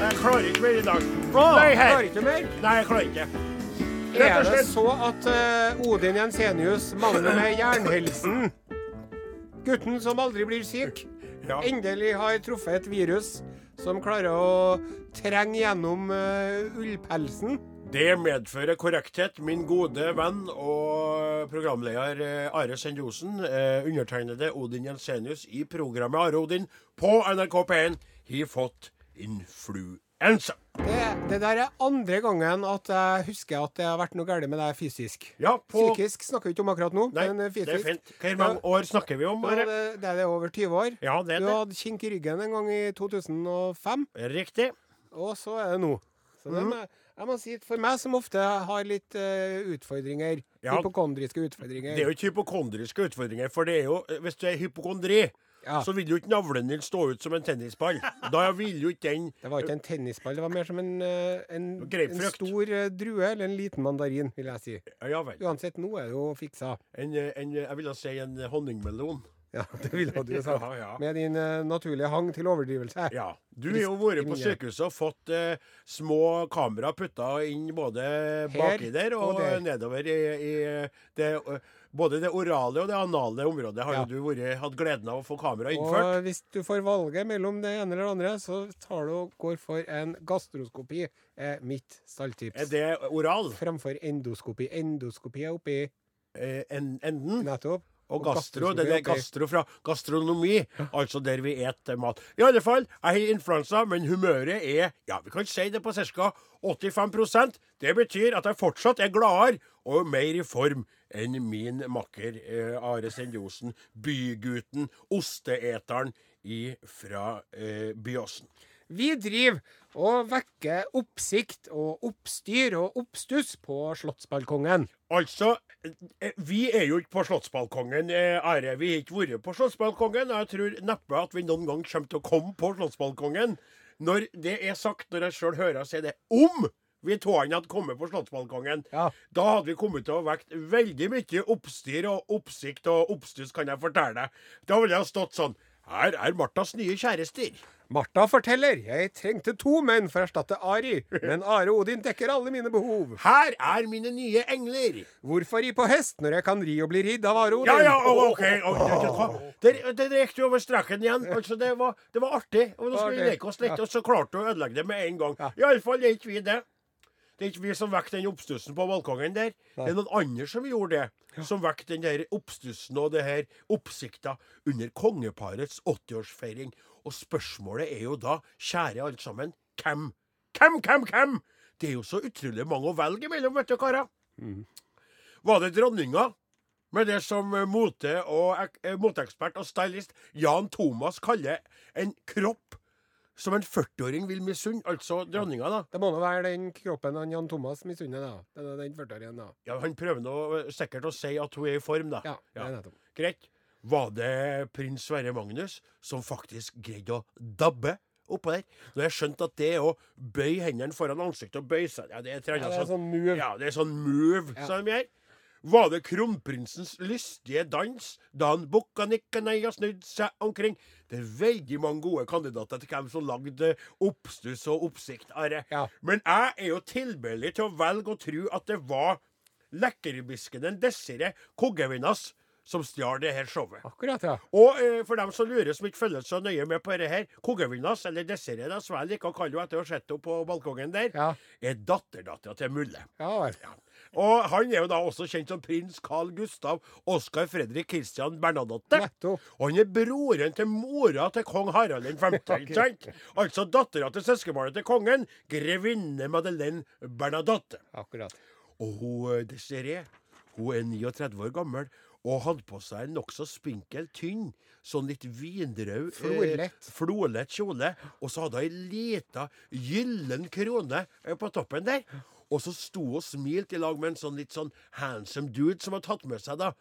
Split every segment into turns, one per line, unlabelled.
Jeg klarer ikke mer i dag. Nei,
klarer ikke mer?
Nei, jeg klarer ikke. Rett
Er
og
det
slett.
så at eh, Odin Jensenius mangler med jernhelsen? Gutten som aldri blir syk,
Ja.
endelig har truffet et virus som klarer å trenge gjennom uh, ullpelsen.
Det medfører korrekthet. Min gode venn og programleder eh, Are Sendosen, Uh, undertegnede Odin Jensenius i programmet Are Odin på NRK P1, har fått influensa.
Det, det der er andre gangen at jeg husker at det har vært noe galt med deg fysisk.
Ja, på
Psykisk snakker vi ikke om akkurat nå,
Nei,
men fysisk.
det er fint. Hvor mange år snakker vi om?
Ja, det, det er det over 20 år.
Ja, det
Du
er det.
hadde kink i ryggen en gang i 2005,
Riktig.
og så er det nå. Så det
Mhm.
må, jeg må si, For meg som ofte har litt uh, utfordringer,
Ja.
hypokondriske utfordringer
Det er jo ikke hypokondriske utfordringer, for det er jo Hvis du er hypokondri,
ja,
så vil jo ikke navlen din stå ut som en tennisball. Da vil jo ikke den
Det var ikke en tennisball, det var mer som en, eh, en, en stor eh, drue eller en liten mandarin, vil jeg si.
Ja.
Uansett, nå er det jo fiksa.
En, eh, en, jeg ville si en honningmelon.
Ja, det ville du sagt.
Ja, ja.
Med din uh, naturlige hang til overdrivelse.
Ja. Du har jo vært på sykehuset og fått uh, små kamera putta inn både baki der og,
og der.
nedover i, i det, eh, både det orale og det anale området. Har
Ja.
jo du vært, hatt gleden av å få kamera innført.
Og hvis du får valget mellom det ene eller det andre, så tar du og går for en gastroskopi, er mitt stalltips.
Er det oral?
Fremfor endoskopi. Endoskopi er oppi
Eh, en, enden?
nettopp.
Og
Og
gastro, det er gastro fra gastronomi, altså der vi et mat. I alle fall, jeg har influensa, men humøret er, ja, vi kan si det på ca. 85% Det betyr at jeg fortsatt er gladere og mer i form enn min makker eh, Are Sendiosen, bygutten, osteeteren i, fra eh, Byåsen.
Vi driver og vekker oppsikt og oppstyr og oppstuss på Slottsbalkongen.
Altså, eh, vi er jo ikke på Slottsbalkongen, eh, Are. Vi har ikke vært på Slottsbalkongen. og Jeg tror neppe at vi noen gang kommer til å komme på Slottsbalkongen. Når det er sagt, når jeg sjøl hører si det, om vi toene hadde kommet på Slottsbalkongen,
Ja.
da hadde vi kommet til å vekt veldig mye oppstyr og oppsikt og oppstuss, kan jeg fortelle deg. Da ville jeg ha stått sånn Her er Martas nye kjærester.
Martha forteller jeg trengte to menn for å erstatte Ari, men Are Odin dekker alle mine behov.
Her er mine nye engler.
Hvorfor ri på hest når jeg kan ri og bli ridd av Are Odin?
Ja, ja, oh, OK. Oh, det, det, det gikk du over streken igjen. Altså, det, var, det var artig. Og nå skal vi leke oss litt, og så klarte du å ødelegge det med en gang.
Ja.
Iallfall er ikke vi det. Det er ikke vi som vekket den oppstussen på balkongen der. Det er noen andre som gjorde det. Som vekket den der oppstussen og det her oppsikta under kongeparets 80-årsfeiring. Og spørsmålet er jo da, kjære alle sammen, hvem? Hvem, hvem, hvem? Det er jo så utrolig mange å velge mellom, vet du, karer. Var det dronninga? Med det som eh, mote- og eh, moteekspert og stylist Jan Thomas kaller en kropp som en 40-åring vil misunne. Altså dronninga, da.
Det må nå være den kroppen han Jan Thomas misunner, da. Den, den 40-åringen, da.
Ja, Han prøver nå eh, sikkert å si at hun er i form, da.
Ja, det er nettopp.
Greit. Var det prins Sverre Magnus som faktisk greide å dabbe oppå der? Når jeg skjønte at det å bøye hendene foran ansiktet og bøye seg Ja, det er, eller
Ja, det er sånn move.
Ja, det er sånn move
Ja.
som de gjør. Var det kronprinsens lystige dans da han bukka nikka nei og snudde seg omkring? Det er veldig mange gode kandidater til hvem som lagde oppstuss og oppsikt. Are.
Ja.
Men jeg er jo tilbøyelig til å velge å tro at det var lekkerbiskenen Desiree Koggevinas som stjal det her showet.
Akkurat, ja.
Og eh, for dem som lurer, som ikke følger så nøye med på dette her, Koggevinas, eller Desiree, da, som jeg liker å kalle henne etter å ha sett henne på balkongen der,
Ja,
er datterdattera til Mulle.
ja vel.
Og han er jo da også kjent som prins Carl Gustav Oskar Fredrik Christian Bernadotte.
Nettopp.
Og han er broren til mora til kong Harald den 5. okay. Altså dattera til søskenbarnet til kongen, grevinne Madeleine Bernadotte.
Akkurat.
Og hun eh, Desiree, hun er 39 år gammel og hadde på seg en nokså spinkel, tynn, sånn litt vinrød eh,
Florlett.
florlett kjole. Og så hadde hun ei lita gyllen krone eh, på toppen der. Og så sto hun og smilte i lag med en sånn litt sånn handsome dude som har tatt med seg, da.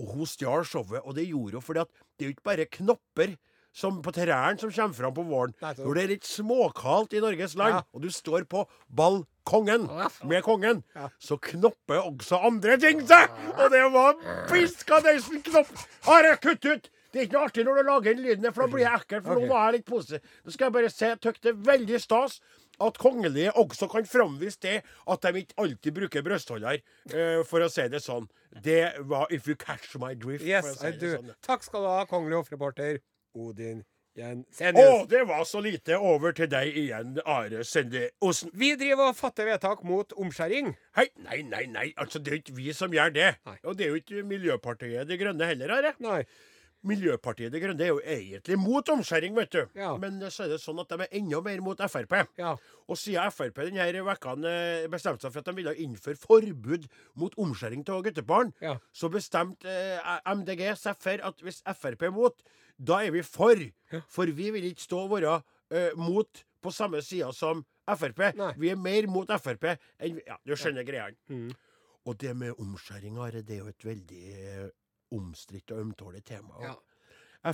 Og hun stjal showet, og det gjorde hun fordi at det er jo ikke bare knopper som på trærne som kommer fram på våren. Når det er litt småkaldt i Norges land,
Ja.
og du står på balkongen med kongen,
Ja.
så knopper også andre ting seg! Og det var piska deisen knopp! Are, kutt ut! Det er ikke noe artig når du lager den lyden, for da blir jeg ekkel. For
okay.
nå var jeg litt positiv. Nå skal jeg bare si jeg tykker det veldig stas at kongelige også kan framvise det at de ikke alltid bruker brystholder, uh, for å si det sånn. Det var If you catch my drift.
Yes,
si
I do.
sånn.
Takk skal du ha, kongelig hoffreporter Odin
Å, det var så lite. Over til deg igjen, Are Sende Osen.
Vi driver og fatter vedtak mot omskjæring.
Hei, nei, nei, nei. Altså, det er ikke vi som gjør det.
Nei.
Og det er jo ikke Miljøpartiet De Grønne heller, Are.
Nei.
Miljøpartiet De Grønne er jo egentlig mot omskjæring, vet du.
Ja.
Men så er det sånn at de er enda mer mot Frp.
Ja.
Og siden Frp denne vekka eh, bestemte seg for at de ville innføre forbud mot omskjæring av guttebarn,
Ja.
så bestemte eh, MDG seg for at hvis Frp er mot, da er vi for. For vi vil ikke stå og være eh, mot på samme sida som Frp.
Nei.
Vi er mer mot Frp enn vi- Ja, du skjønner greia.
Mm.
Og det med omskjæring, Are, det er jo et veldig omstridt og ømtålig tema.
Ja.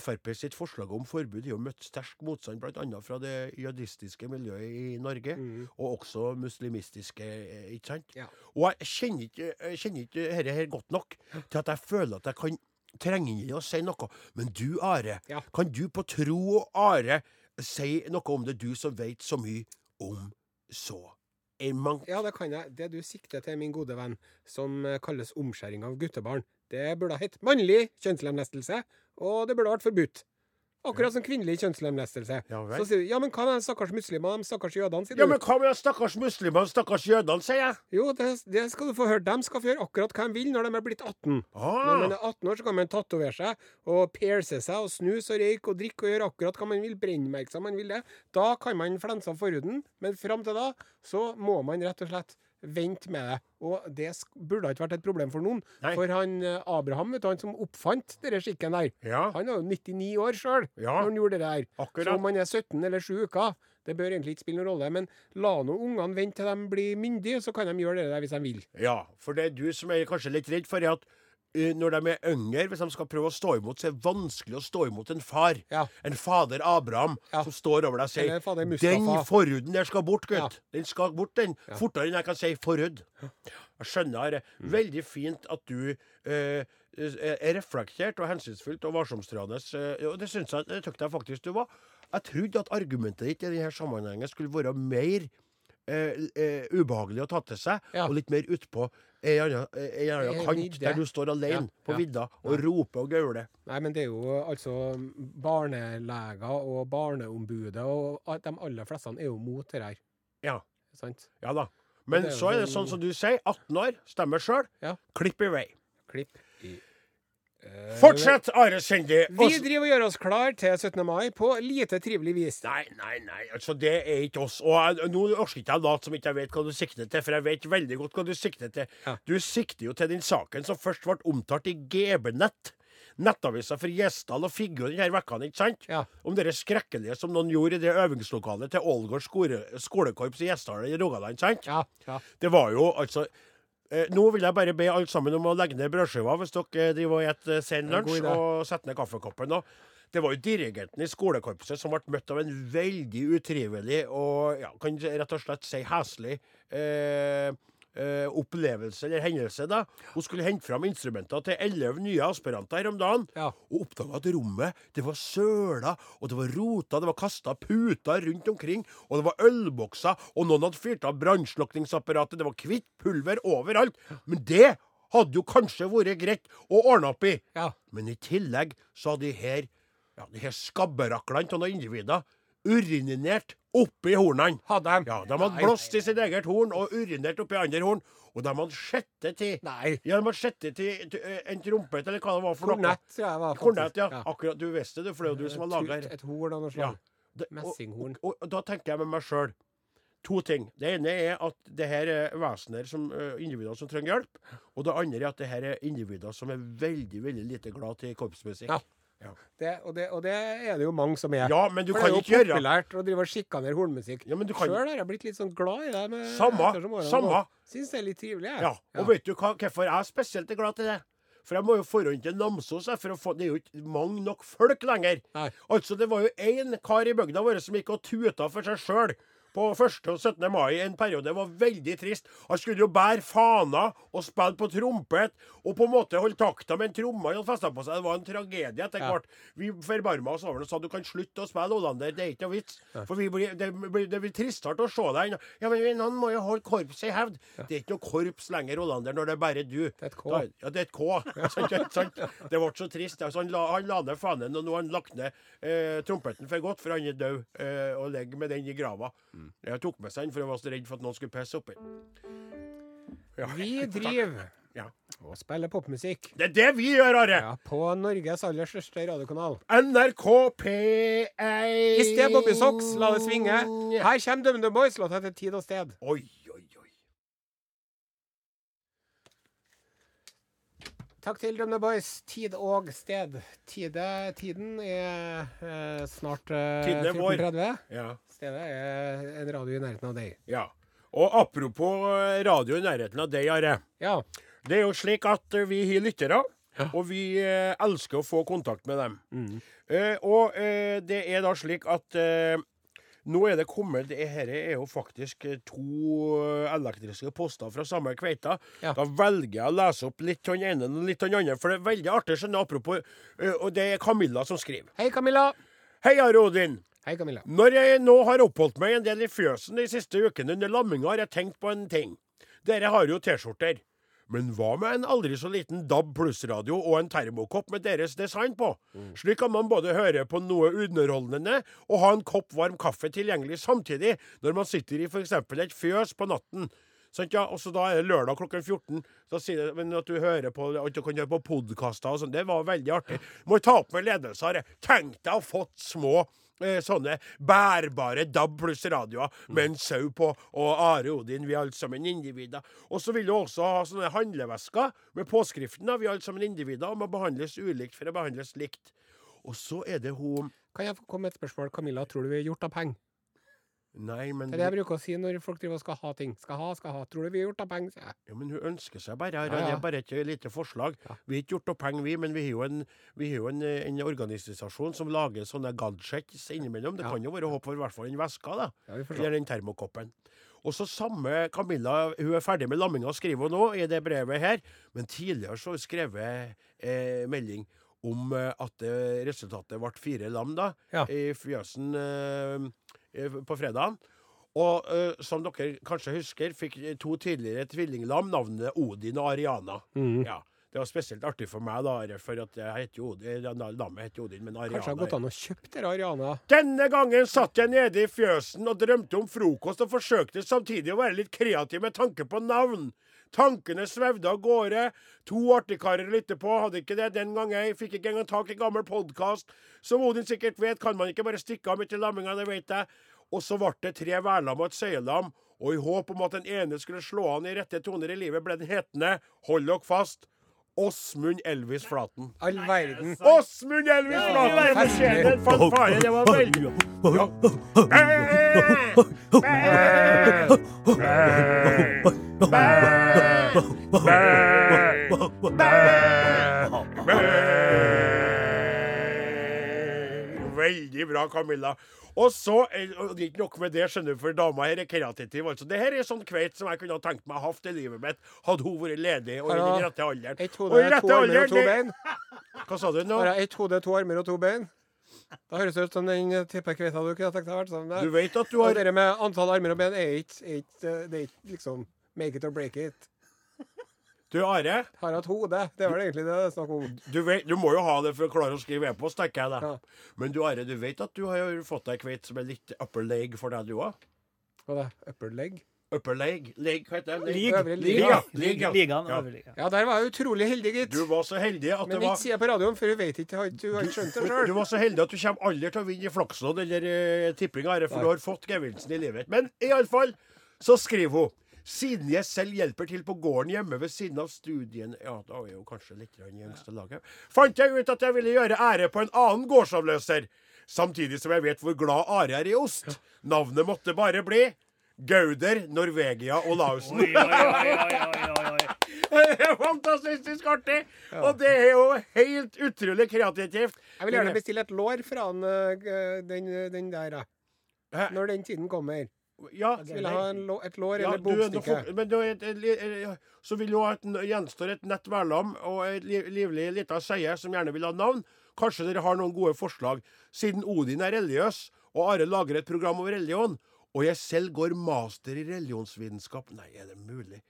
Frp sitt forslag om forbud har jo møtt sterk motstand bl.a. fra det jihadistiske miljøet i Norge,
Mm.
og også muslimistiske, eh, ikke sant?
Ja.
Og jeg kjenner ikke, jeg kjenner ikke dette her godt nok til at jeg føler at jeg kan trenge inn i å si noe. Men du, Are,
Ja.
kan du på tro og are si noe om det, du som vet så mye om så?
Ja, det kan jeg. Det du sikter til, min gode venn, som eh, kalles omskjæring av guttebarn, det burde ha hett mannlig kjønnslemlestelse, og det burde ha vært forbudt. Akkurat som kvinnelig kjønnslemlestelse.
Ja.
Så sier du ja, men hva med de stakkars muslimene, de stakkars jødene? sier du.
Ja, men hva med de stakkars muslimene, stakkars jødene, sier jeg?
Jo, det, det skal du få høre. De skal få gjøre akkurat hva de vil når de er blitt 18. Når
Ah,
man er 18 år, så kan man tatovere seg og pierce seg og snuse og røyke og drikke og gjøre akkurat hva man vil. Brennmerke seg man vil det. Da kan man flense av forhuden, men fram til da så må man rett og slett vente med det. Og det burde ikke vært et problem for noen.
Nei.
For han eh, Abraham, vet du, han som oppfant denne skikken der,
ja,
han var jo 99 år sjøl
Ja.
når han gjorde det der. Så om han er 17 eller 7 uker, det bør egentlig ikke spille noen rolle. Men la nå ungene vente til de blir myndige, så kan de gjøre det der hvis de vil.
Ja, for det er du som er kanskje litt redd for, at når de er yngre, hvis de skal prøve å stå imot, så er det vanskelig å stå imot en far.
Ja.
En fader Abraham
Ja.
som står over deg og sier Den forhuden der skal bort, gutt.
Ja.
Den skal bort, den. Fortere enn jeg kan si forhud. Jeg skjønner.
Mm.
Veldig fint at du eh, er reflektert og hensynsfullt og varsomstrøende. eh, og det syns jeg det jeg faktisk du var. Jeg trodde at argumentet ditt i denne sammenhengen skulle være mer eh, eh, ubehagelig å ta til seg,
Ja.
og litt mer utpå en annen En kant, der du står alene
Ja,
på vidda og roper og gauler.
Nei, men det er jo altså barneleger og Barneombudet og de aller fleste er jo mot det her.
Ja.
Sant?
Ja da. Men
er
så er det
sånn-
sånn som du sier, 18 år, stemmer sjøl.
Ja.
Klipp i vei.
Klipp i eh,
Fortsett, Are Sendi.
Vi driver og gjør oss klar til 17. mai på lite trivelig vis.
Nei, nei, nei. Altså, det er ikke oss. Og jeg, nå orker ikke jeg late som ikke jeg vet hva du sikter til, for jeg vet veldig godt hva du sikter til.
Ja.
Du sikter jo til den saken som først ble omtalt i GB-nett. Nettavisa for Gjesdal og Figgjo denne vekka, ikke sant?
Ja.
Om det skrekkelige som noen gjorde i det øvingslokalet til Ålgård skole, skolekorps i Gjesdal i Rogaland, sant?
Ja. ja.
Det var jo altså eh, Nå vil jeg bare be alle sammen om å legge ned brødskiva hvis dere driver og spiser sen
Ja,
lunsj, og sette ned kaffekoppen. Og det var jo dirigenten i skolekorpset som ble møtt av en veldig utrivelig og ja, kan rett og slett si heslig eh, eh, opplevelse eller hendelse. da. Hun skulle hente fram instrumenter til elleve nye aspiranter her om dagen.
Ja.
Og oppdaga at rommet det var søla, og det var rota, det var kasta puter rundt omkring, og det var ølbokser, og noen hadde fyrt av brannslukningsapparatet, det var hvitt pulver overalt. Men det hadde jo kanskje vært greit å ordne opp i.
ja.
Men i tillegg så hadde de her, ja, de her skabberaklene av noen individer urinert oppi hornene.
Hadde de?
Ja, De hadde blåst i sitt eget horn og urinert oppi andre horn. Og de hadde sjette til
Nei.
ja, de hadde sjette til, eh, en trompet, eller hva det var for noe.
Kornett, ja. var.
Kornett, ja. Akkurat, Du visste det, for det er jo du som har laga
Et, et horn av noe slag.
Ja.
Messinghorn.
Og, og da tenker jeg med meg sjøl to ting. Det ene er at det her er vesener som uh, individer som trenger hjelp. Og det andre er at det her er individer som er veldig veldig lite glad til korpsmusikk.
Ja. Det, og, det, og det er det jo mange som er.
Ja, men du
For
kan
det
ikke
er jo populært å drive og sjikanere hornmusikk.
Ja, men du kan
Sjøl har jeg blitt litt sånn glad i det. Med,
Samme, samme.
Syns det er litt trivelig, jeg.
Ja, og vet du hva, hvorfor jeg er spesielt glad til det? For jeg må jo forhånd til Namsos for å få Det er jo ikke mange nok folk lenger.
Nei.
Altså, det var jo én kar i bygda vår som gikk og tuta for seg sjøl. På 1. og 17. mai en periode. Var veldig trist. Han skulle jo bære fana og spille på trompet og på en måte holde takta med en tromme han hadde festa på seg. Det var en tragedie etter
Ja.
hvert. Vi forbarma oss over det og sa du kan slutte å spille Olander, det er ikke noe vits. For vi blir, det, blir, det blir tristere å se deg. enn- Ja, men noen må jo holde korpset i hevd. Det er ikke noe korps lenger, Olander, når det er bare du.
Det er et K.
Da, ja, det er et K. Det ble så trist. Altså, han, la, han la ned fanen, og nå har han lagt ned eh, trompeten for godt, for han er død, eh, og ligger med den i grava.
Mm.
Jeg tok med seg den, for jeg var så redd for at noen skulle pisse oppi. Ja.
Vi driver
Ja.
og spiller popmusikk.
Det er det vi gjør, Are!
Ja, på Norges aller største radiokanal.
NRK P1
I sted Bobby Socks, la det svinge. Her kommer DumDum Boys, låta heter Tid og sted.
Oi.
Takk til DumDum Boys. Tid og sted. Tide, tiden er eh, snart eh,
Tiden er vår.
14.30.
Ja.
Stedet er en radio i nærheten av deg.
ja. Og apropos eh, radio i nærheten av deg, Are.
Ja.
Det er jo slik at eh, vi har lyttere, og vi eh, elsker å få kontakt med dem. Eh, og eh, det er da slik at nå er det kommet det her er jo faktisk eh, to eh, elektriske poster fra samme kveita.
Ja.
Da velger jeg å lese opp litt av den ene og litt av den andre, for det er veldig artig. skjønner apropos, eh, Og det er Camilla som skriver.
Hei, Camilla.
Hei, Rodin.
Hei, Camilla.
Når jeg nå har oppholdt meg en del i fjøsen de siste ukene under lamminga, har jeg tenkt på en ting. Dere har jo T-skjorter. Men hva med en aldri så liten DAB pluss-radio og en termokopp med deres design på? Slik kan man både høre på noe underholdende og ha en kopp varm kaffe tilgjengelig samtidig når man sitter i f.eks. et fjøs på natten. Sånn, ja, og så Da er det lørdag klokken 14. Så sier det, at du hører på at du kan høre på podkaster og sånn, det var veldig artig. Må ta opp med ledelser. Tenk deg å ha fått små eh, sånne bærbare DAB pluss radioer med en sau på, og Are Odin, vi er alle sammen individer. Og så vil du også ha sånne handlevesker med påskriften da, vi er alle sammen individer og må behandles ulikt for å behandles likt. Og så er det hun
Kan jeg få komme med et spørsmål? Camilla, tror du vi er gjort av penger?
Nei, men,
Det er det jeg bruker å si når folk driver og skal ha ting. Skal ha, skal ha. Tror du vi har gjort av penger? sier jeg.
ja, men hun ønsker seg bare her.
Ja, ja.
Det er bare et lite forslag.
Ja.
Vi har ikke gjort av penger, vi, men vi har jo en, vi har jo en, en organisasjon som lager sånne gadgets innimellom. Det kan jo være håp for i hvert fall den veska, da. Eller den termokoppen. Og så samme Camilla, hun er ferdig med lamminga, skriver hun nå i det brevet her. Men tidligere så har hun skrevet eh, melding om eh, at eh, resultatet ble fire lam da, i fjøsen eh, på fredagen. Og uh, som dere kanskje husker, fikk to tidligere tvillinglam navnet Odin og Ariana.
Mm.
Ja. Det var spesielt artig for meg, da, for at jeg heter jo Odin, eh, lammet heter Odin, men Ariana
Kanskje det har gått an å kjøpe dere Ariana?
denne gangen satt jeg nede i fjøsen og drømte om frokost, og forsøkte samtidig å være litt kreativ med tanke på navn. Tankene svevde av gårde. To artigkarer lytter på, hadde ikke det den gangen. Jeg fikk ikke engang tak i gammel podkast. Som Odin sikkert vet, kan man ikke bare stikke av midt i lamminga, det vet jeg. Og så ble det tre værlam og et søyelam, og i håp om at den ene skulle slå an i rette toner i livet, ble den hetende, hold dere fast, Åsmund Elvis Flaten.
All verden.
Åsmund Elvis Flaten! en fanfare. Det var veldig Veldig bra, Camilla. Og så er det er ikke nok med det, skjønner du, for dama her er kreativ. Altså. Det her er sånn kveit som jeg kunne ha tenkt meg hatt i livet mitt, hadde hun vært ledig og i den rette alderen.
Ett
Og
hode, to armer og to bein.
Hva sa du nå?
Ett hode, to armer og to bein? Da høres det ut som den type kveita du kunne ha tenkt deg å vært sammen
Du vet at du har...
Og det med antall armer og ben er ikke, er ikke, eh, det er ikke liksom make it or break it.
Du, Are.
Har hatt hode. Det er vel egentlig det det er snakk om.
Du, vet, du må jo ha det for å klare å skrive e-post, tenker jeg. da.
Ja.
Men du Are, du vet at du har fått deg kveit som er litt upper leg for deg, du òg?
Hva er det? Upper leg?
Upper leg? Leg, hva heter det?
Leg.
Øvre liga.
liga.
Ligaen.
Ja.
liga.
Ja, der var jeg utrolig heldig, gitt.
Du var så heldig at
Men
det var Men
ikke si det på radioen, for hun vet ikke. du har ikke skjønt det
du var så heldig at du kommer aldri til å vinne i flakslodd eller uh, tipping, Are, for
Nei.
du har fått gevinsten i livet. Men iallfall så skriver hun siden jeg selv hjelper til på gården hjemme ved siden av studien Ja, da er jo kanskje litt i yngste laget. Fant jeg ut at jeg ville gjøre ære på en annen gårdsavløser. Samtidig som jeg vet hvor glad Are er i ost. Navnet måtte bare bli Gauder, Norvegia og Lausen.
Oi, oi, oi.
Det er fantastisk artig! Og det er jo helt utrolig kreativt.
Jeg vil gjerne bestille et lår fra eh, den, den der,
da.
Når den tiden kommer.
Ja,
vil jeg ha en, lå- et lår
ja,
eller
du,
bogstykke.
men så vil jo at gjenstår et nett værlam og et liv, livlig lita seie som gjerne vil ha navn. Kanskje dere har noen gode forslag, siden Odin er religiøs, og Are lager et program om religion, og jeg selv går master i religionsvitenskap. Nei, er det mulig?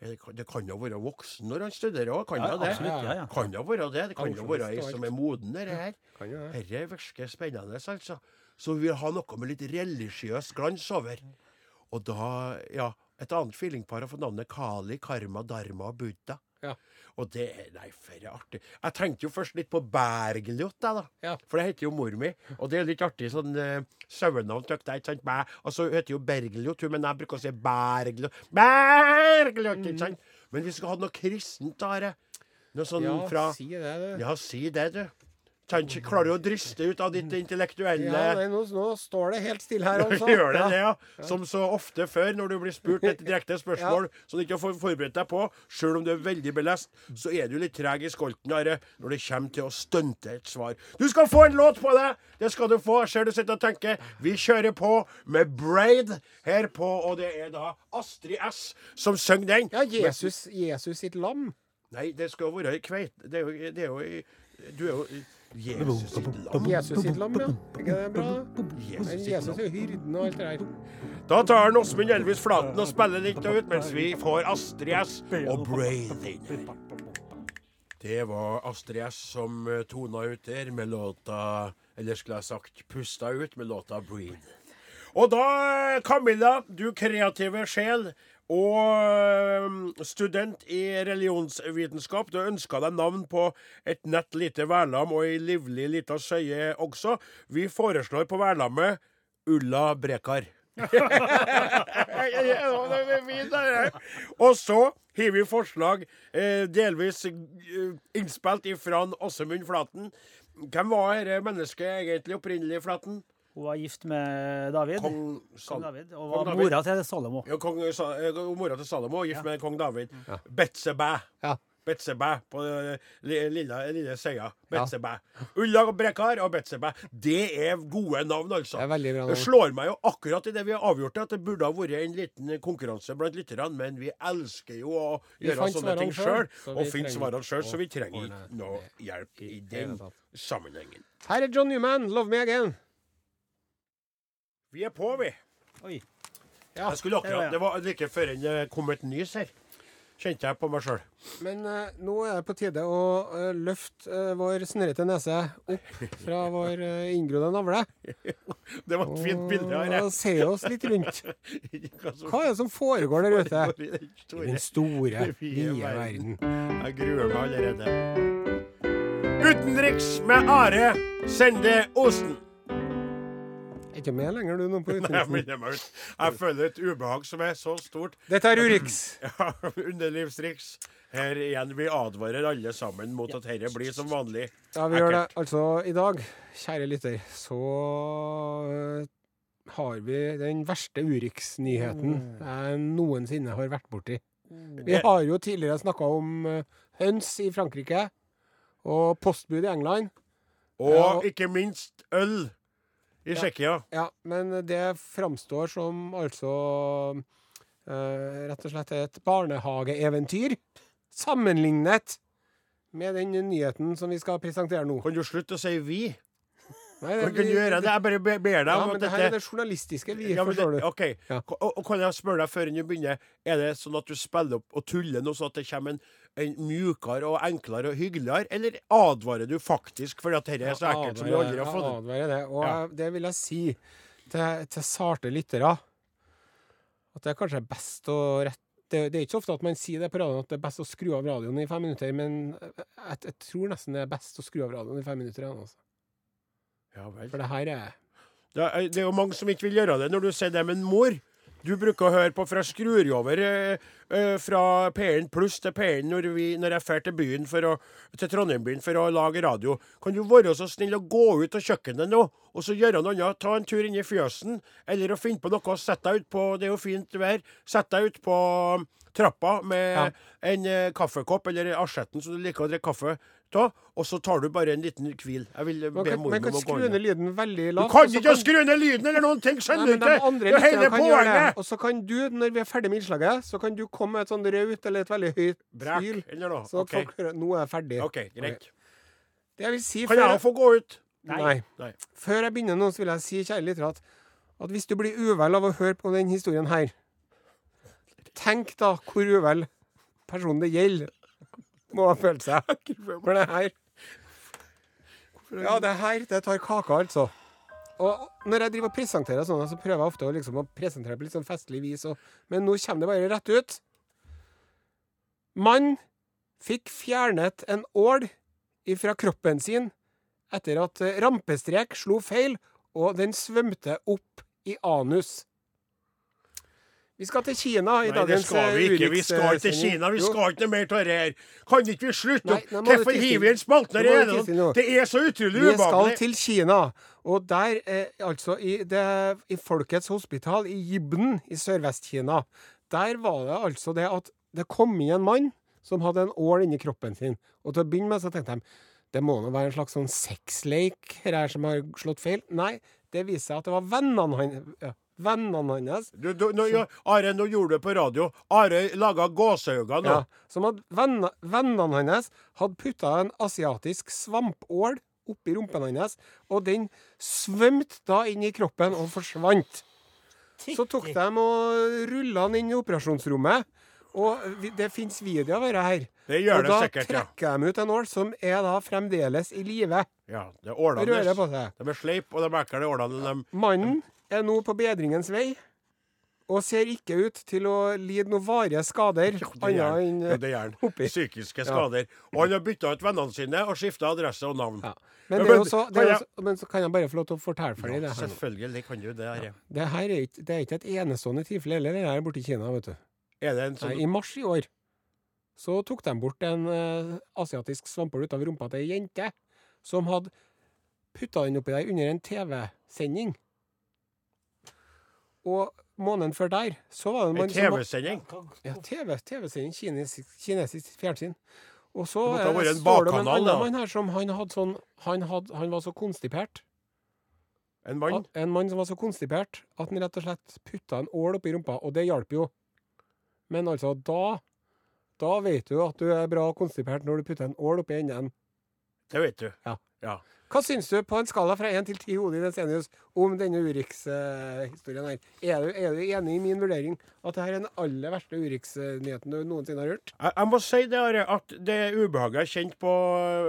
Det, kan- jo være voksen når han studerer òg, kan
Ja,
det?
absolutt. Ja, ja.
Kan jo være det. Det kan jo være ei som er moden, dette her. Dette virker spennende, altså. Så vi vil ha noe med litt religiøs glans over. Og da, ja Et annet feelingpar har fått navnet Kali, Karma, Dharma og Buddha.
Ja.
Og det er Nei, for det er artig. Jeg tenkte jo først litt på Bergljot, jeg, da.
Ja.
For det heter jo mor mi. Og det er litt artig sånn uh, sauenavn. tøkt der, ikke sant? Bæ. Og så heter jo Bergljot, hun, men jeg bruker å si Bergljot. Bergljot, ikke sant? Men vi skal ha noe kristent. Are. Noe sånn
Ja,
fra
si det, du.
Ja, si det, du. Kan Klarer du å driste ut av ditt intellektuelle
Ja, nei, nå, nå står det helt stille her, altså.
Gjør det
Ja.
det, ja. Som så ofte før, når du blir spurt et direkte spørsmål som du ikke har forberedt deg på, sjøl om du er veldig belest, så er du litt treg i skolten Are, når det kommer til å stunte et svar. Du skal få en låt på deg! Det skal du få. Ser du sitter og tenker. Vi kjører på med Braid her på, og det er da Astrid S som synger den.
Ja, Jesus, Jesus sitt lam.
Nei, det skal jo være i kveit... Det er jo, det er jo Du er jo Jesus sitt lam.
Jesus sitt lam, ja. Er ikke det bra?
Jesus
Jesus er hyrden og alt det der.
Da tar han Åsmund Elvis Flaten og spiller litt ut, mens vi får Astrid S og Breathing. Det var Astrid S som eh, tona ut der med låta Eller skulle jeg sagt pusta ut med låta 'Breathe'. Og da, Camilla, du kreative sjel og eh, student i religionsvitenskap. Du ønska deg navn på et nett lite værlam og ei livlig lita søye også. Vi foreslår på værlammet Ulla Brekar. Og så har vi forslag, eh, delvis eh, innspilt ifra Åsemund Flaten. Hvem var dette mennesket egentlig opprinnelig, Flaten?
Hun var gift med David.
Kong,
Kong David og
Kong
var
David.
mora til Salomo.
ja, kong Sa eh, mora til Salomo, gift med kong David. Betsebæ.
Ja.
Betsebæ på eh, lille, lille Seia. Betsebæ. Ulla Brekar og Betsebæ. Det er gode navn, altså.
Det er
Det slår meg jo akkurat i det vi har avgjort at det burde ha vært en liten konkurranse blant lytterne, men vi elsker jo å
Vi
gjøre sånne ting sjøl,
så
og finne svarene sjøl, så vi trenger ikke noe hjelp
i
i den sammenhengen.
Her er John Newman, 'Love Me Again'.
Vi er på, vi.
Oi.
Ja,
Jeg skulle akkurat. Det var like før det kom et nys her. Kjente jeg på meg sjøl.
Men eh, nå er det på tide å eh, løfte eh, vår snørrete nese opp fra vår uh, inngrodde navle.
Det var et fint bilde her.
Og se oss litt rundt.
Hva
er det som foregår der ute?
i den store- vide verden. Jeg gruer meg allerede. Utenriks med Are Sende Osen.
Er ikke med lenger, du, nå på
melder. Jeg føler et ubehag som er så stort.
Dette er Urix.
Ja, Underlivsriks. Her igjen, vi advarer alle sammen mot at dette blir som vanlig.
Ja, vi gjør det. Altså, i dag, kjære lytter, så eh, har vi den verste Urix-nyheten jeg noensinne har vært borti. Vi har jo tidligere snakka om eh, høns i Frankrike og postbud i England.
Og ikke minst øl i Tsjekkia.
Ja, men det framstår som altså eh, rett og slett et barnehageeventyr. Sammenlignet med den nyheten som vi skal presentere nå.
Kan du slutte å si 'vi'?
Nei,
Kan du gjøre det? Jeg bare ber deg
Ja,
om
men
at
det her er det journalistiske, vi,
Ja, men
forstår du.
OK.
Ja.
Og, og kan jeg spørre deg før du begynner, er det sånn at du spiller opp og tuller nå, sånn at det kommer en, en mjukere og enklere og hyggeligere, eller advarer du faktisk fordi at dette er så ekkelt som vi aldri har fått?
Advarer det. Og
Ja.
det vil jeg si til, til sarte lyttere, at det er kanskje best å rette det, det er ikke så ofte at man sier det på radioen at det er best å skru av radioen i fem minutter, men jeg, jeg tror nesten det er best å skru av radioen i fem minutter igjen. Altså.
Ja.
For det her er
Det er, det er jo mange som ikke vil gjøre det når du sier det, men mor Du bruker å høre på fra skrur over eh, eh, fra P1 pluss til P1 når, vi, når jeg drar til byen for å, til Trondheim-byen for å lage radio. Kan du være så snill å gå ut av kjøkkenet nå, og så gjøre noe annet? Ta en tur inn i fjøsen, eller å finne på noe. Sett deg ut på Det er jo fint vær. Sett deg ut på um, trappa med
Ja.
en eh, kaffekopp eller asjetten som du liker å drikke kaffe av, og så tar du bare en liten hvil. Jeg vil
Man
be
kan, man kan
om å gå
skru ned lyden veldig
Du kan ikke kan... skru ned lyden eller noen ting, skjønner du ikke? Det er hele
kan
poenget!
Og så kan du, når vi er ferdig med innslaget, så kan du komme med et sånn raut eller et veldig høyt
noe.
Så at folk hører Nå er jeg ferdig.
Ok, greit.
Det jeg vil si
Kan jeg få gå ut?
Nei.
Nei. Før jeg begynner nå, så vil jeg si, kjære litterat, at, at hvis du blir uvel av å høre på den historien her, tenk da hvor uvel personen det gjelder, må ha følt seg. For det her Ja, det her, det tar kaka, altså. Og når jeg driver og presenterer sånn, så prøver jeg ofte å, liksom, å presentere på litt sånn festlig vis, og, men nå kommer det bare rett ut. Mann fikk fjernet en ål ifra kroppen sin etter at rampestrek slo feil, og den svømte opp i anus. Vi skal til Kina i
Nei,
dagens
skal vi ikke. Vi skal ikke til Kina. Vi skal ikke noe mer av det her. Kan ikke vi slutte opp? Hvorfor hiver vi en spalte
Nå
når det er så utrolig
Vi skal til Kina, og der, eh, altså i, det, i Folkets hospital i Jibden i Sørvest-Kina, der var det altså det at det kom inn en mann som hadde en ål inni kroppen sin. Og til å begynne med så tenkte de det må nå være en slags sånn sexleik her som har slått feil. Nei, det viste seg at det var vennene hans. Ja, vennene hans
Du, du, nå, ja, Are, nå gjorde du det på radio. Are laga gåseøyne nå.
Ja, som at venner, vennene hans hadde putta en asiatisk svampål oppi rumpen hans, og den svømte da inn i kroppen og forsvant. Så tok de og rulla han inn i operasjonsrommet, og det fins video av dette her.
Det gjør
og
det
da
sikkert, ja.
trekker de ut en ål som er da fremdeles i live.
ja det er ålene. De er sleipe, og de er ekle, de ålene.
Mannen er nå på bedringens vei. Og ser ikke ut til å lide noen varige skader,
det gjør han. Ja, han. Psykiske skader. Og han har bytta ut vennene sine og skifta adresse og navn.
Ja. Men,
Ja,
det
men
jo så, det
kan
er jo
jeg-
men så kan jeg bare få lov til å fortelle for deg det her.
selvfølgelig kan du det. Are.
Det her er ikke, det er ikke et enestående tilfelle heller, det her borte i Kina, vet du.
Er det en
Nei,
sånn
I mars i år så tok de bort en uh, asiatisk svampål ut av rumpa til ei jente som hadde putta den oppi der under en TV-sending. Og måneden før der så var det en
TV-sending?
Ja, TV, TV-sending, kinesisk, kinesisk fjernsyn. Og så
Det måtte
eh,
en
står det om en annen mann her som han hadde sånn Han, hadde, han var så konstipert.
En mann?
At- En mann som var så konstipert at han rett og slett putta en ål oppi rumpa, og det hjalp jo. Men altså, da Da vet du at du er bra konstipert når du putter en ål oppi enden.
Det vet du.
Ja.
Ja.
Hva syns du på en skala fra 1 til 10 den Ensenius om denne Urix-historien her? Er du, er du enig i min vurdering at dette er den aller verste Urix-nyheten du noensinne har hørt?
Jeg, jeg må si det, Are, at det ubehaget jeg kjente på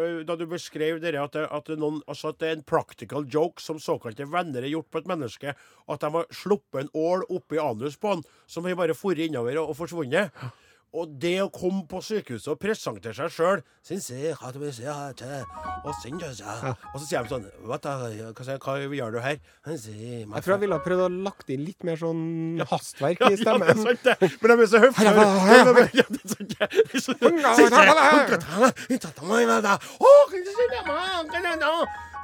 øh, da du beskrev det, at, det, at, det noen, altså at det er en practical joke som såkalte venner har gjort på et menneske. At de har sluppet en ål oppi anus på han, som har bare foret innover og, og forsvunnet. Og det å komme på sykehuset og presentere seg sjøl Og så sier de sånn Hva, gjør du her?
Jeg tror jeg ville ha prøvd å lagt inn litt mer sånn hastverk
Ja,
i
ja, det er
stemmen.
sant, det. Men de er så høflige. Ja, ja,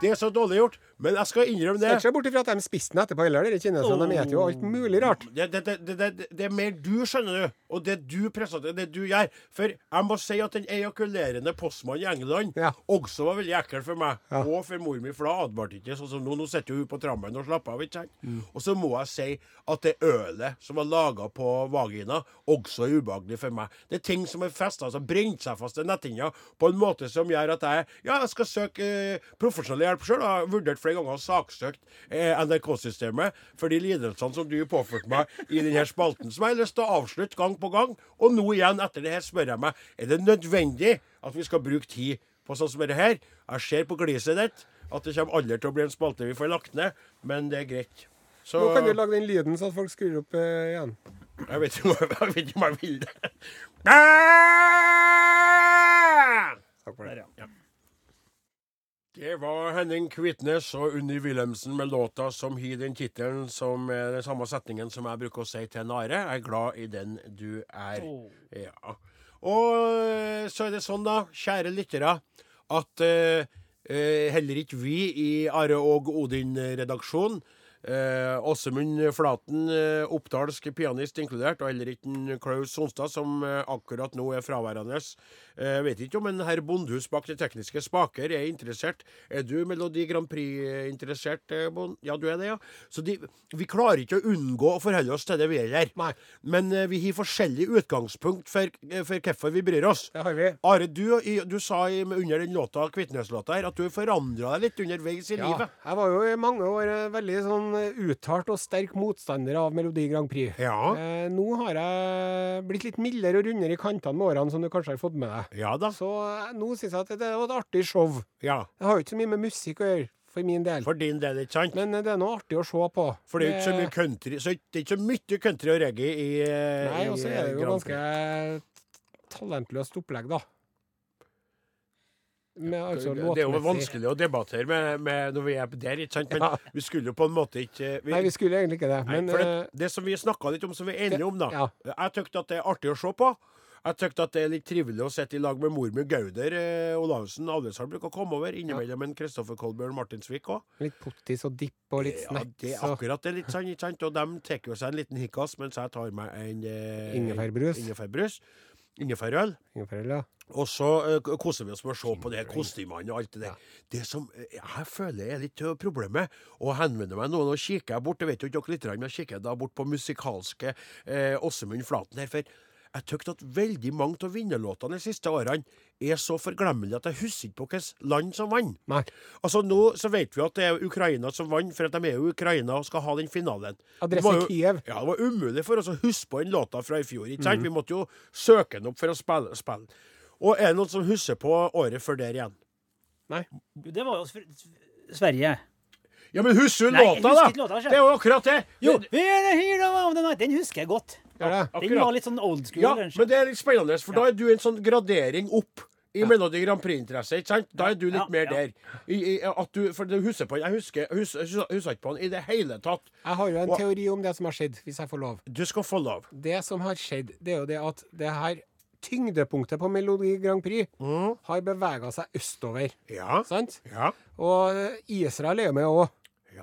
Det er så dårlig gjort. Men jeg skal innrømme det.
ikke se bort ifra at de spiste den etterpå heller. Dere kineserne de spiser jo alt mulig rart.
Det, det, det, det, er mer du, skjønner du. Og det du presenterer, det du gjør. For jeg må si at den ejakulerende postmannen i England
Ja.
også var veldig ekkel for meg.
Ja.
Og for mor mi, for da advarte ikke sånn som nå. Nå sitter hun på trammen og slapper av. ikke sant?
Mm.
Og så må jeg si at det ølet som var laga på vagina, også er ubehagelig for meg. Det er ting som er festa, altså brent seg fast i netthinna på en måte som gjør at jeg ja, jeg skal søke eh, profesjonell hjelp sjøl. Har vurdert flere ganger saksøkt eh, NRK-systemet for de lidelsene som du påførte meg i denne spalten, som jeg har lyst til å avslutte gang på gang. Og nå igjen, etter det her, spør jeg meg er det nødvendig at vi skal bruke tid på sånn som dette her. Jeg ser på gliset ditt at det kommer aldri til å bli en spalte vi får lagt ned, men det er greit. Så
Nå kan du lage den lyden så at folk skrur opp eh, igjen.
jeg vet ikke om jeg, vil det. Ah!
Takk for det.
Det Det var Henning Kvitnes og Unni Wilhelmsen med låta som har den tittelen som er den samme setningen som jeg bruker å si til Nare. Jeg er glad i den du er.
Oh.
Ja. Og eh, så er det sånn, da, kjære lyttere, at eh, heller ikke vi i Are og Odin-redaksjonen Eh, Åsemund Flaten, eh, oppdalsk pianist inkludert, og heller ikke Klaus Sonstad, som eh, akkurat nå er fraværende. Eh, vet ikke om en herr Bondhus bak de tekniske spaker er interessert. Er du Melodi Grand Prix-interessert, eh, Bond? Ja, du er det, ja. Så de, vi klarer ikke å unngå å forholde oss til det vi er.
Nei.
Men eh, vi har forskjellig utgangspunkt for, for hvorfor vi bryr oss.
Det har vi.
Are, du, du sa i, under den låta, Kvitnes-låta her, at du forandra deg litt underveis i
Ja,
livet.
jeg var jo i mange år veldig sånn uttalt og sterk motstander av Melodi Grand Prix.
Ja.
Eh, nå har jeg blitt litt mildere og rundere i kantene med årene, som du kanskje har fått med deg.
Ja da.
Så eh, nå syns jeg at det var et artig show.
Ja.
Det har jo ikke så mye med musikk å gjøre, for min del.
For din del, ikke sant?
Men eh, det er noe artig å se på.
For det er jo ikke så mye country Så det er ikke så mye country og reggae i eh,
Nei, og så er det jo ganske talentløst opplegg, da. Altså
Det er jo vanskelig å debattere med, med når vi er der, ikke sant? Men
Ja.
vi skulle jo på en måte ikke vi,
Nei, vi skulle egentlig ikke det.
Nei,
Men
for det, det som vi snakka litt om, som vi er enige om, da.
ja.
Jeg tykker at det er artig å se på. Jeg tykte at det er litt trivelig å sitte i lag med mormor Gauder eh, Olavsen. Alvesand bruker å komme over. Innimellom en Kristoffer Kolbjørn Martinsvik òg.
litt pottis og dipp og litt
Ja, det er akkurat det. litt sant, ikke sant? Og de tar jo seg en liten hikkas mens jeg tar meg en eh,
Ingefærbrus.
ingefærbrus. Ingefærøl.
Ingefærøl, ja.
Og så uh, koser vi oss med å se på de her kostymene og alt det der. Det som eh, jeg føler er litt av problemet, og henvender meg nå, nå kikker jeg bort, det vet jo ikke dere litt, men jeg kikker da bort på musikalske eh, Åsemund Flaten her. for jeg tykker at veldig mange av vinnerlåtene de siste årene er så forglemmelige at jeg husker ikke på hvilket land som vant.
Nei.
Altså Nå så vet vi at det er Ukraina som vant, for at de er jo Ukraina og skal ha den finalen.
Adresse
jo-
Kiev.
Ja, det var umulig for oss å huske på den låta fra i fjor. ikke sant? Mm. Vi måtte jo søke den opp for å spille. spille. Og er det noen som husker på året før der igjen?
Nei.
Det var jo Sverige.
Ja, men husker du låta, da?
låta,
det er jo akkurat det.
Jo. Den husker jeg godt.
Det?
Den var litt sånn old school,
Ja,
kanskje.
men det er litt spennende, for da er du en sånn gradering opp. I Melodi Grand Prix-interesse, ikke sant? Da er du litt
Ja,
mer
ja.
der. I, i, at du, for du husker på den. Jeg husker, husker, husker ikke på den i det hele tatt.
Jeg har jo en
Og-
teori om det som har skjedd, hvis jeg får lov.
Du skal få lov.
Det som har skjedd, det er jo det at det her tyngdepunktet på Melodi Grand Prix
Mm.
har bevega seg østover.
Ja.
Sant?
Ja.
Og Israel er jo med òg.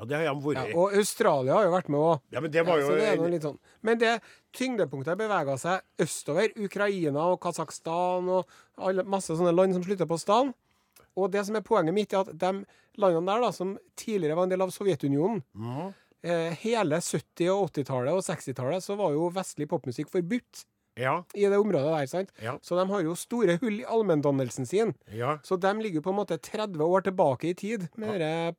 Ja, det har de vært.
Ja, og Australia har jo vært med òg.
Ja, men det var jo
Ja, det litt sånn. Men det tyngdepunktet bevega seg østover. Ukraina og Kasakhstan og alle, masse sånne land som slutter på stan. Og det som er poenget mitt, er at de landene der, da, som tidligere var en del av Sovjetunionen
mm.
eh, Hele 70- og 80-tallet og 60-tallet så var jo vestlig popmusikk forbudt
Ja.
i det området der. sant?
Ja.
Så de har jo store hull i allmenndannelsen sin.
ja.
Så de ligger på en måte 30 år tilbake i tid med denne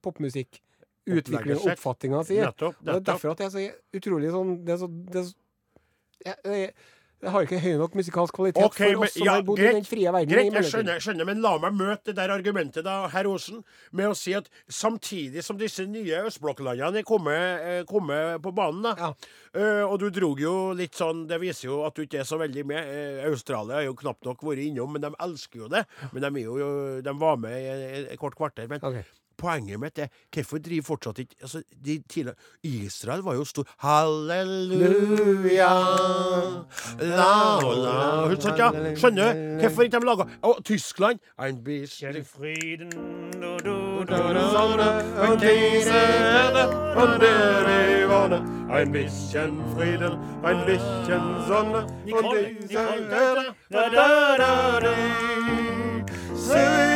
popmusikkutviklinga og oppfatninga si.
Nettopp.
Og det er derfor at jeg er så utrolig sånn Det, er så, det, er så, jeg, jeg, jeg har ikke høy nok musikalsk kvalitet
okay,
for oss som
ja,
har bodd i den frie verden.
Greit, jeg skjønner, jeg skjønner, men la meg møte det der argumentet, da, herr Osen, med å si at samtidig som disse nye østblokklandene er kommet, eh, kommet på banen, da,
Ja.
eh, og du drog jo litt sånn Det viser jo at du ikke er så veldig med. Eh, Australia har jo knapt nok vært innom, men de elsker jo det. Men de, jo, de var med i et kort kvarter. Men
Ok.
Poenget mitt er hvorfor driver fortsatt ikke altså, de tidligere, Israel var jo stor Halleluja la, la. Sant, ja? Skjønner du? Hvorfor ikke de laga Og Tyskland Ein bisschen
Frieden.
Ein bisschen Frieden, ein bisschen Sonne und diese Erde.
da, da, da, da.
da.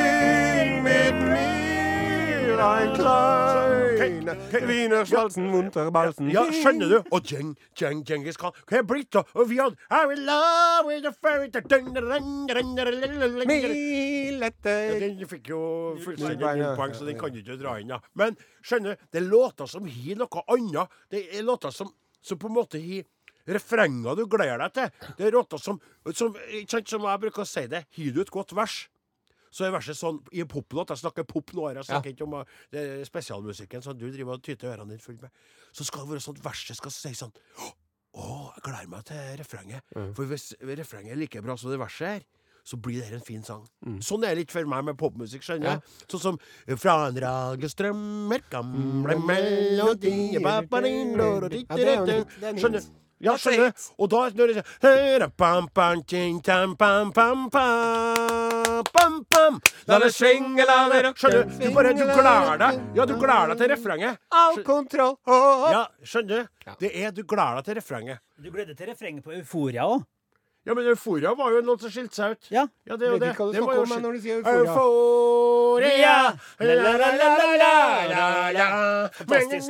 Mir klein. kleiner
Wiener Schmalzen, munter Balsen.
Ja, skjønner du? Og Jeng, Jeng, Djengis Khan. Hva er blitt av? Og vi hadde I will love with a fairy Den fikk jo fullstendig
Null poeng, ja.
null poeng, så den kan du ikke dra inn. Ja. Men skjønner du, det er låter som har noe annet. Det er låter som, som på en måte har refrenger du gleder deg til. Det er låter som, som, som jeg bruker å si det, har du et godt vers, så er verset sånn i en poplåt Jeg snakker pop nå, jeg snakker ikke om uh, det er spesialmusikken som du driver og tyter ørene dine fulle med. Så skal det være sånn at verset skal si sånn Å, jeg gleder meg til refrenget. For hvis refrenget er like bra som det verset her, så blir det her en fin sang.
Mm.
Sånn er det litt for meg med popmusikk. skjønner du? Sånn som Fra en radio strømmer gamle melodier
Mm. Ja, er er hit.
Skjønner? Ja, skjønner.
hit.
Og da når det Høra, pam. La det svinge, la det rock. Skjønner du? Du bare du gleder deg. Ja, du gleder deg til refrenget.
All kontroll.
Ja, skjønner du? Det er Du gleder deg til refrenget.
Du gleder til refrenget på Euforia òg?
Ja, men Euforia var jo noe som skilte seg ut.
Ja.
Ja, det er jo det.
hva du
Det var jo
om når du sier euforia.
Euforia la, la, la, la, la, la, la.
Fantastisk.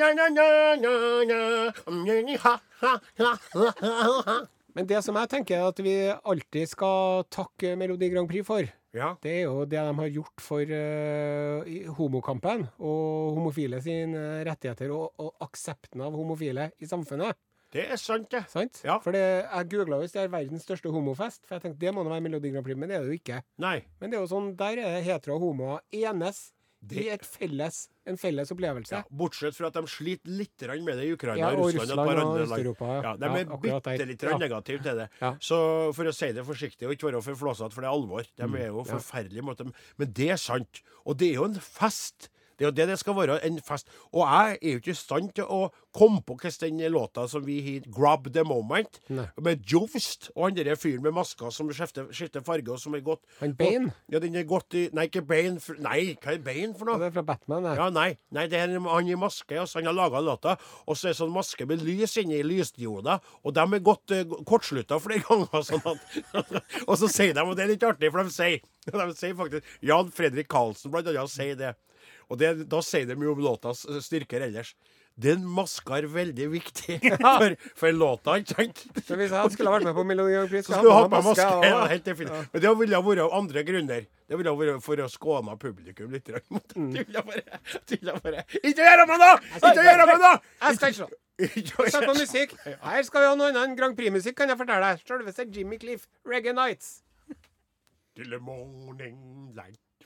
Men det som jeg tenker at vi alltid skal takke Melodi Grand Prix for,
Ja.
det er jo det de har gjort for uh, homokampen og homofile sine rettigheter og, og aksepten av homofile i samfunnet.
Det er sant, det.
Sant?
Ja.
For jeg googla hvis det er verdens største homofest, for jeg tenkte det må da være Melodi Grand Prix, men det er det jo ikke.
Nei.
Men det er jo sånn, der er hetero og homoer enes
Det-
et felles, en felles opplevelse.
Ja, bortsett fra at de sliter litt med det i Ukraina
Ja, og
Russland. og
og. Øst-Europa, ja.
De er bitte litt negative til det. Så for å si det forsiktig og ikke være for flåsete, for det er alvor. De
Mm.
er jo forferdelige. Men det er sant. Og det er jo en fest. Det er jo det det skal være, en fest. Og jeg er jo ikke i stand til å komme på hvordan den låta som vi har 'Grab the Moment',
Nei.
med Jovst og han derre fyren med maska som skifter, skifter farge, og som er godt
Han Bane?
Ja, den er godt i Nei, ikke Bane. For, nei, hva er Bane for noe?
Det er fra Batman, det.
Ja, nei, nei, det er han i maske. Altså, han har laga låta. Og så er det sånn maske med lys inni lysdioder. Og de er godt uh, kortslutta flere ganger. Sånn at, og så sier de, og det er litt artig, for de sier, de sier faktisk Jan Fredrik Karlsen blant annet sier det. Og det, da sier de jo om låtas eh, styrker ellers. Den maska er veldig viktig for, for låta, ikke sant?
Så hvis jeg skulle ha vært med på Melodi Grand Prix,
Så
skulle
han du hatt på maske. Ja, helt definitivt. Men det ville vært av andre grunner. Det ville vært for å skåne publikum litt. Du det. Det ville vært- det ville vært- Ikke gjøre meg noe! Ikke gjøre meg noe!
Jeg skal ikke slå. Sett på musikk. Her skal vi ha noe annet enn Grand Prix-musikk, kan jeg fortelle deg. Selveste Jimmy Cliff, Reggae Nights.
Till the morning light,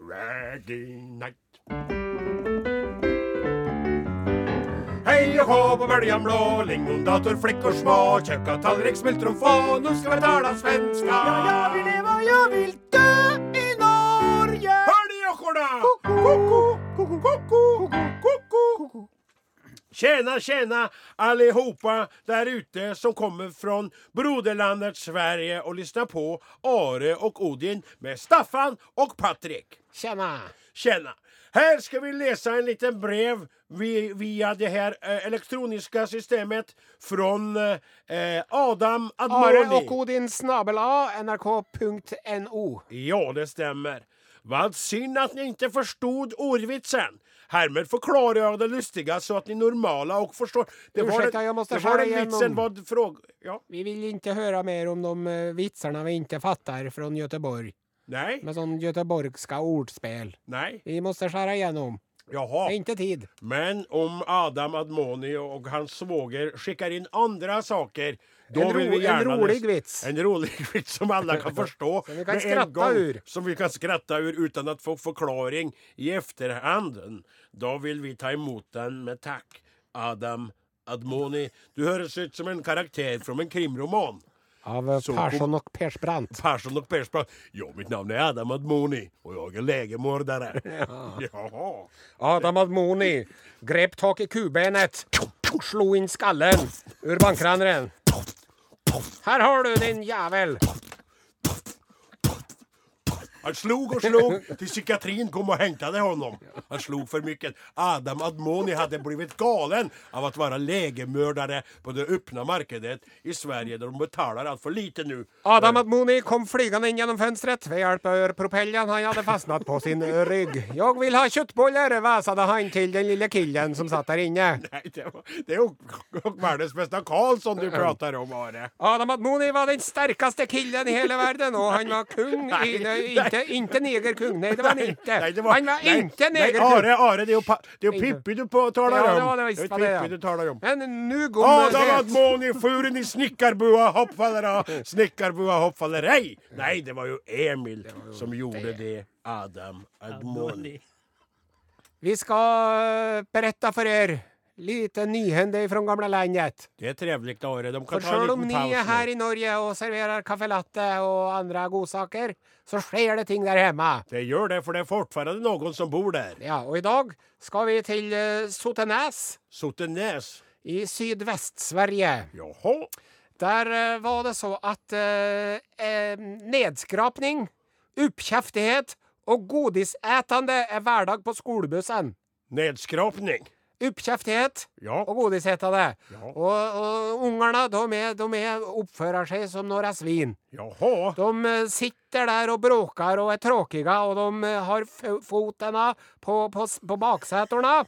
reggae night. Hei og hå på bøljan blå, lingondator, flickor små, kjøkka tallrik, smultron få, nå skal vi tala svenska. Ja, jag vill leva, jag vill dö i Norge. Hör ni ekorna? Koko, koko, koko, koko. Tjena, tjena allihopa där ute som kommer från broderlandet Sverige och lyssnar på Are och Odin med Staffan och Patrik.
Tjena.
Tjena! Här ska vi läsa en liten brev via det här eh, elektroniska systemet från Adam Admoni.
Are og Odin snabel A, nrk.no.
Ja, det stämmer. Vad synd att ni inte förstod ordvitsen. Härmed förklarar jag det lustiga så att ni normala och förstår. Det var,
Ursäkta,
det,
jag måste
det var den vitsen vad fråg... Ja.
Vi vill inte höra mer om de vitsene vitsarna vi inte fattar från Göteborg.
Nej,
Med sån göteborgska ordspel.
nej,
Vi måste skära igenom. Det
jaha.
är inte tid.
Men om Adam Admoni och hans svåger skickar in andra saker, då
En ro-
vi
en rolig vits.
En rolig vits som alle kan forstå
Som vi kan
med en
ur.
Som vi kan skratta ur utan å få forklaring i efterhand. Da vil vi ta emot den med takk, Adam Admoni, du høres ut som en karakter från en krimroman.
Av eh, Persson og Persbrandt.
Persson och Persbrandt. Ja, mitt navn er Adam Admoni og jeg er legemorder. Ja. ja.
Adam Admoni grep tak i kubenet, slo inn skallen ur bankrännaren. Här har du din jävel!
Han slog och slog til psykiatrin kom och hämtade honom. Han slog för mycket. Adam Admoni hade blivit galen av att vara lägemördare på det öppna markedet i Sverige där de betalar allt för lite nu.
Adam Admoni kom flygande in genom fönstret med hjälp av propellern han hade fastnat på sin rygg. Jag vill ha köttbullar, vasade han till den lille killen som satt där inne.
Nej, det, var, det är ju världens bästa Karlsson du pratar om, Are.
Adam Admoni var den starkaste killen i hela världen och han var kung i,
nej.
Inte, inte negerkung, nej det var han inte.
Nej, det
han var
nej,
inte
nej,
negerkung.
Are, Are, det är ju, det är ju Pippi du på, talar
Ja,
om.
det var det visst,
är
det,
Pippi
ja.
du talar om.
Men nu går
Adam Admoni, furen i snickarbua hoppfallera, snickarbua hoppfallerej. Nej, det var ju Emil som gjorde det. Adam Admoni.
Vi ska eh, berätta för er Lite nyhende från gamla landet.
Det är trevligt Are. De kan
For
ta en
sjøl om ni
paus
er her i Norge og serverer caffè latte og andre godsaker, så skjer det ting der hjemme.
Det gör det, för det är fortfarande någon som bor där.
Ja, og i dag skal vi til uh, Sotenäs
Sotenäs.
i Sydvest-Sverige.
Jaha.
Der eh, var det så at eh, eh, nedskrapning, oppkjeftighet og godisätande er hverdag på skolebussen.
Nedskrapning.
Oppkjeftighet
Ja.
og godisätande.
Ja.
Og, og ungerne, de, er, de er, oppfører seg som några svin.
Jaha.
De eh, sitter der og bråker og er tråkiga og de eh, har fotene på, på, på baksätena.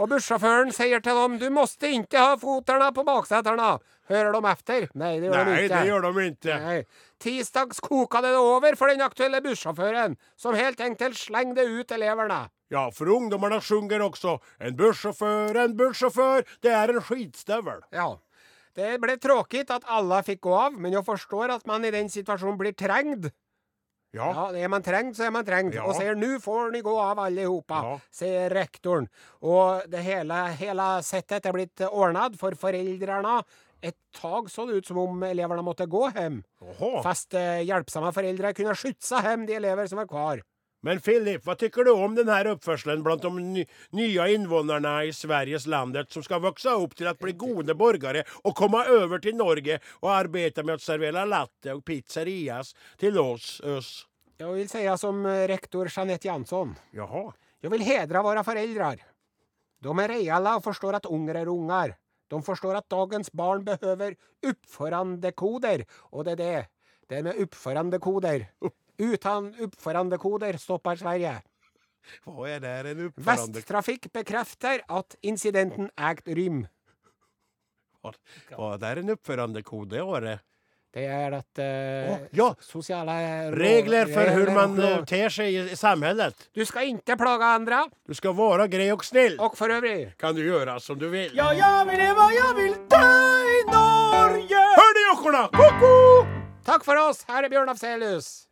Og bussjåføren sier til dem 'Du måste ikke ha fotene på baksätena'. Hører de etter? Nei, det gjør de ikke.
det gjør de ikke.
Nei. Tisdags koka det over for den aktuelle bussjåføren, som helt enkelt slengde ut eleverne.
Ja, for ungdommene sjunger også En bussjåfør, en bussjåfør, det er en skitstøvel'.
Ja. Det ble tråkigt at alle fikk gå av, men jeg forstår at man i den situasjonen blir trengd.
Ja.
Ja, er man trengd, så er man trengd.
Ja.
Og sier 'nå får ni gå av allihopa',
Ja.
sier rektoren. Og det hele, hele settet er blitt ordnet for foreldrene. Et tag så det ut som om elevene måtte gå hjem.
Jaha.
Fast eh, hjelpsomme foreldre kunne skjutsa hjem de elever som var kvar.
Men Filip, hva tykker du om denne oppførselen blant de ny, nya invånarna i Sveriges landet som skal vokse opp til å bli gode borgere og komme over til Norge og arbeide med å servere latte og pizzerias til oss, oss?
Jeg vil si som rektor Jeanette Jansson.
Jaha.
Jeg vil hedre våre foreldre. De er reale og forstår at unger er unger. De forstår at dagens barn behøver oppførandekoder, og det er det. Det er med oppførandekoder. Uten oppførandekoder stopper Sverige.
Hva er det en uppförande?
Vesttrafikk bekrefter at incidenten ägt rym.
Var det en uppförandekod? Det var det.
Er at eh,
oh, ja.
sosiale
Regler for
hvordan
man eh, ter seg i, samfunnet.
Du skal ikke plage andre,
Du skal være grei og snill.
og for øvrig
Kan du gjøre som du vil.
Ja, jeg vil leve, jeg vil dø i Norge!
Hør de jokkerne! Ko-ko!
Takk for oss, her er Bjørn Afselius.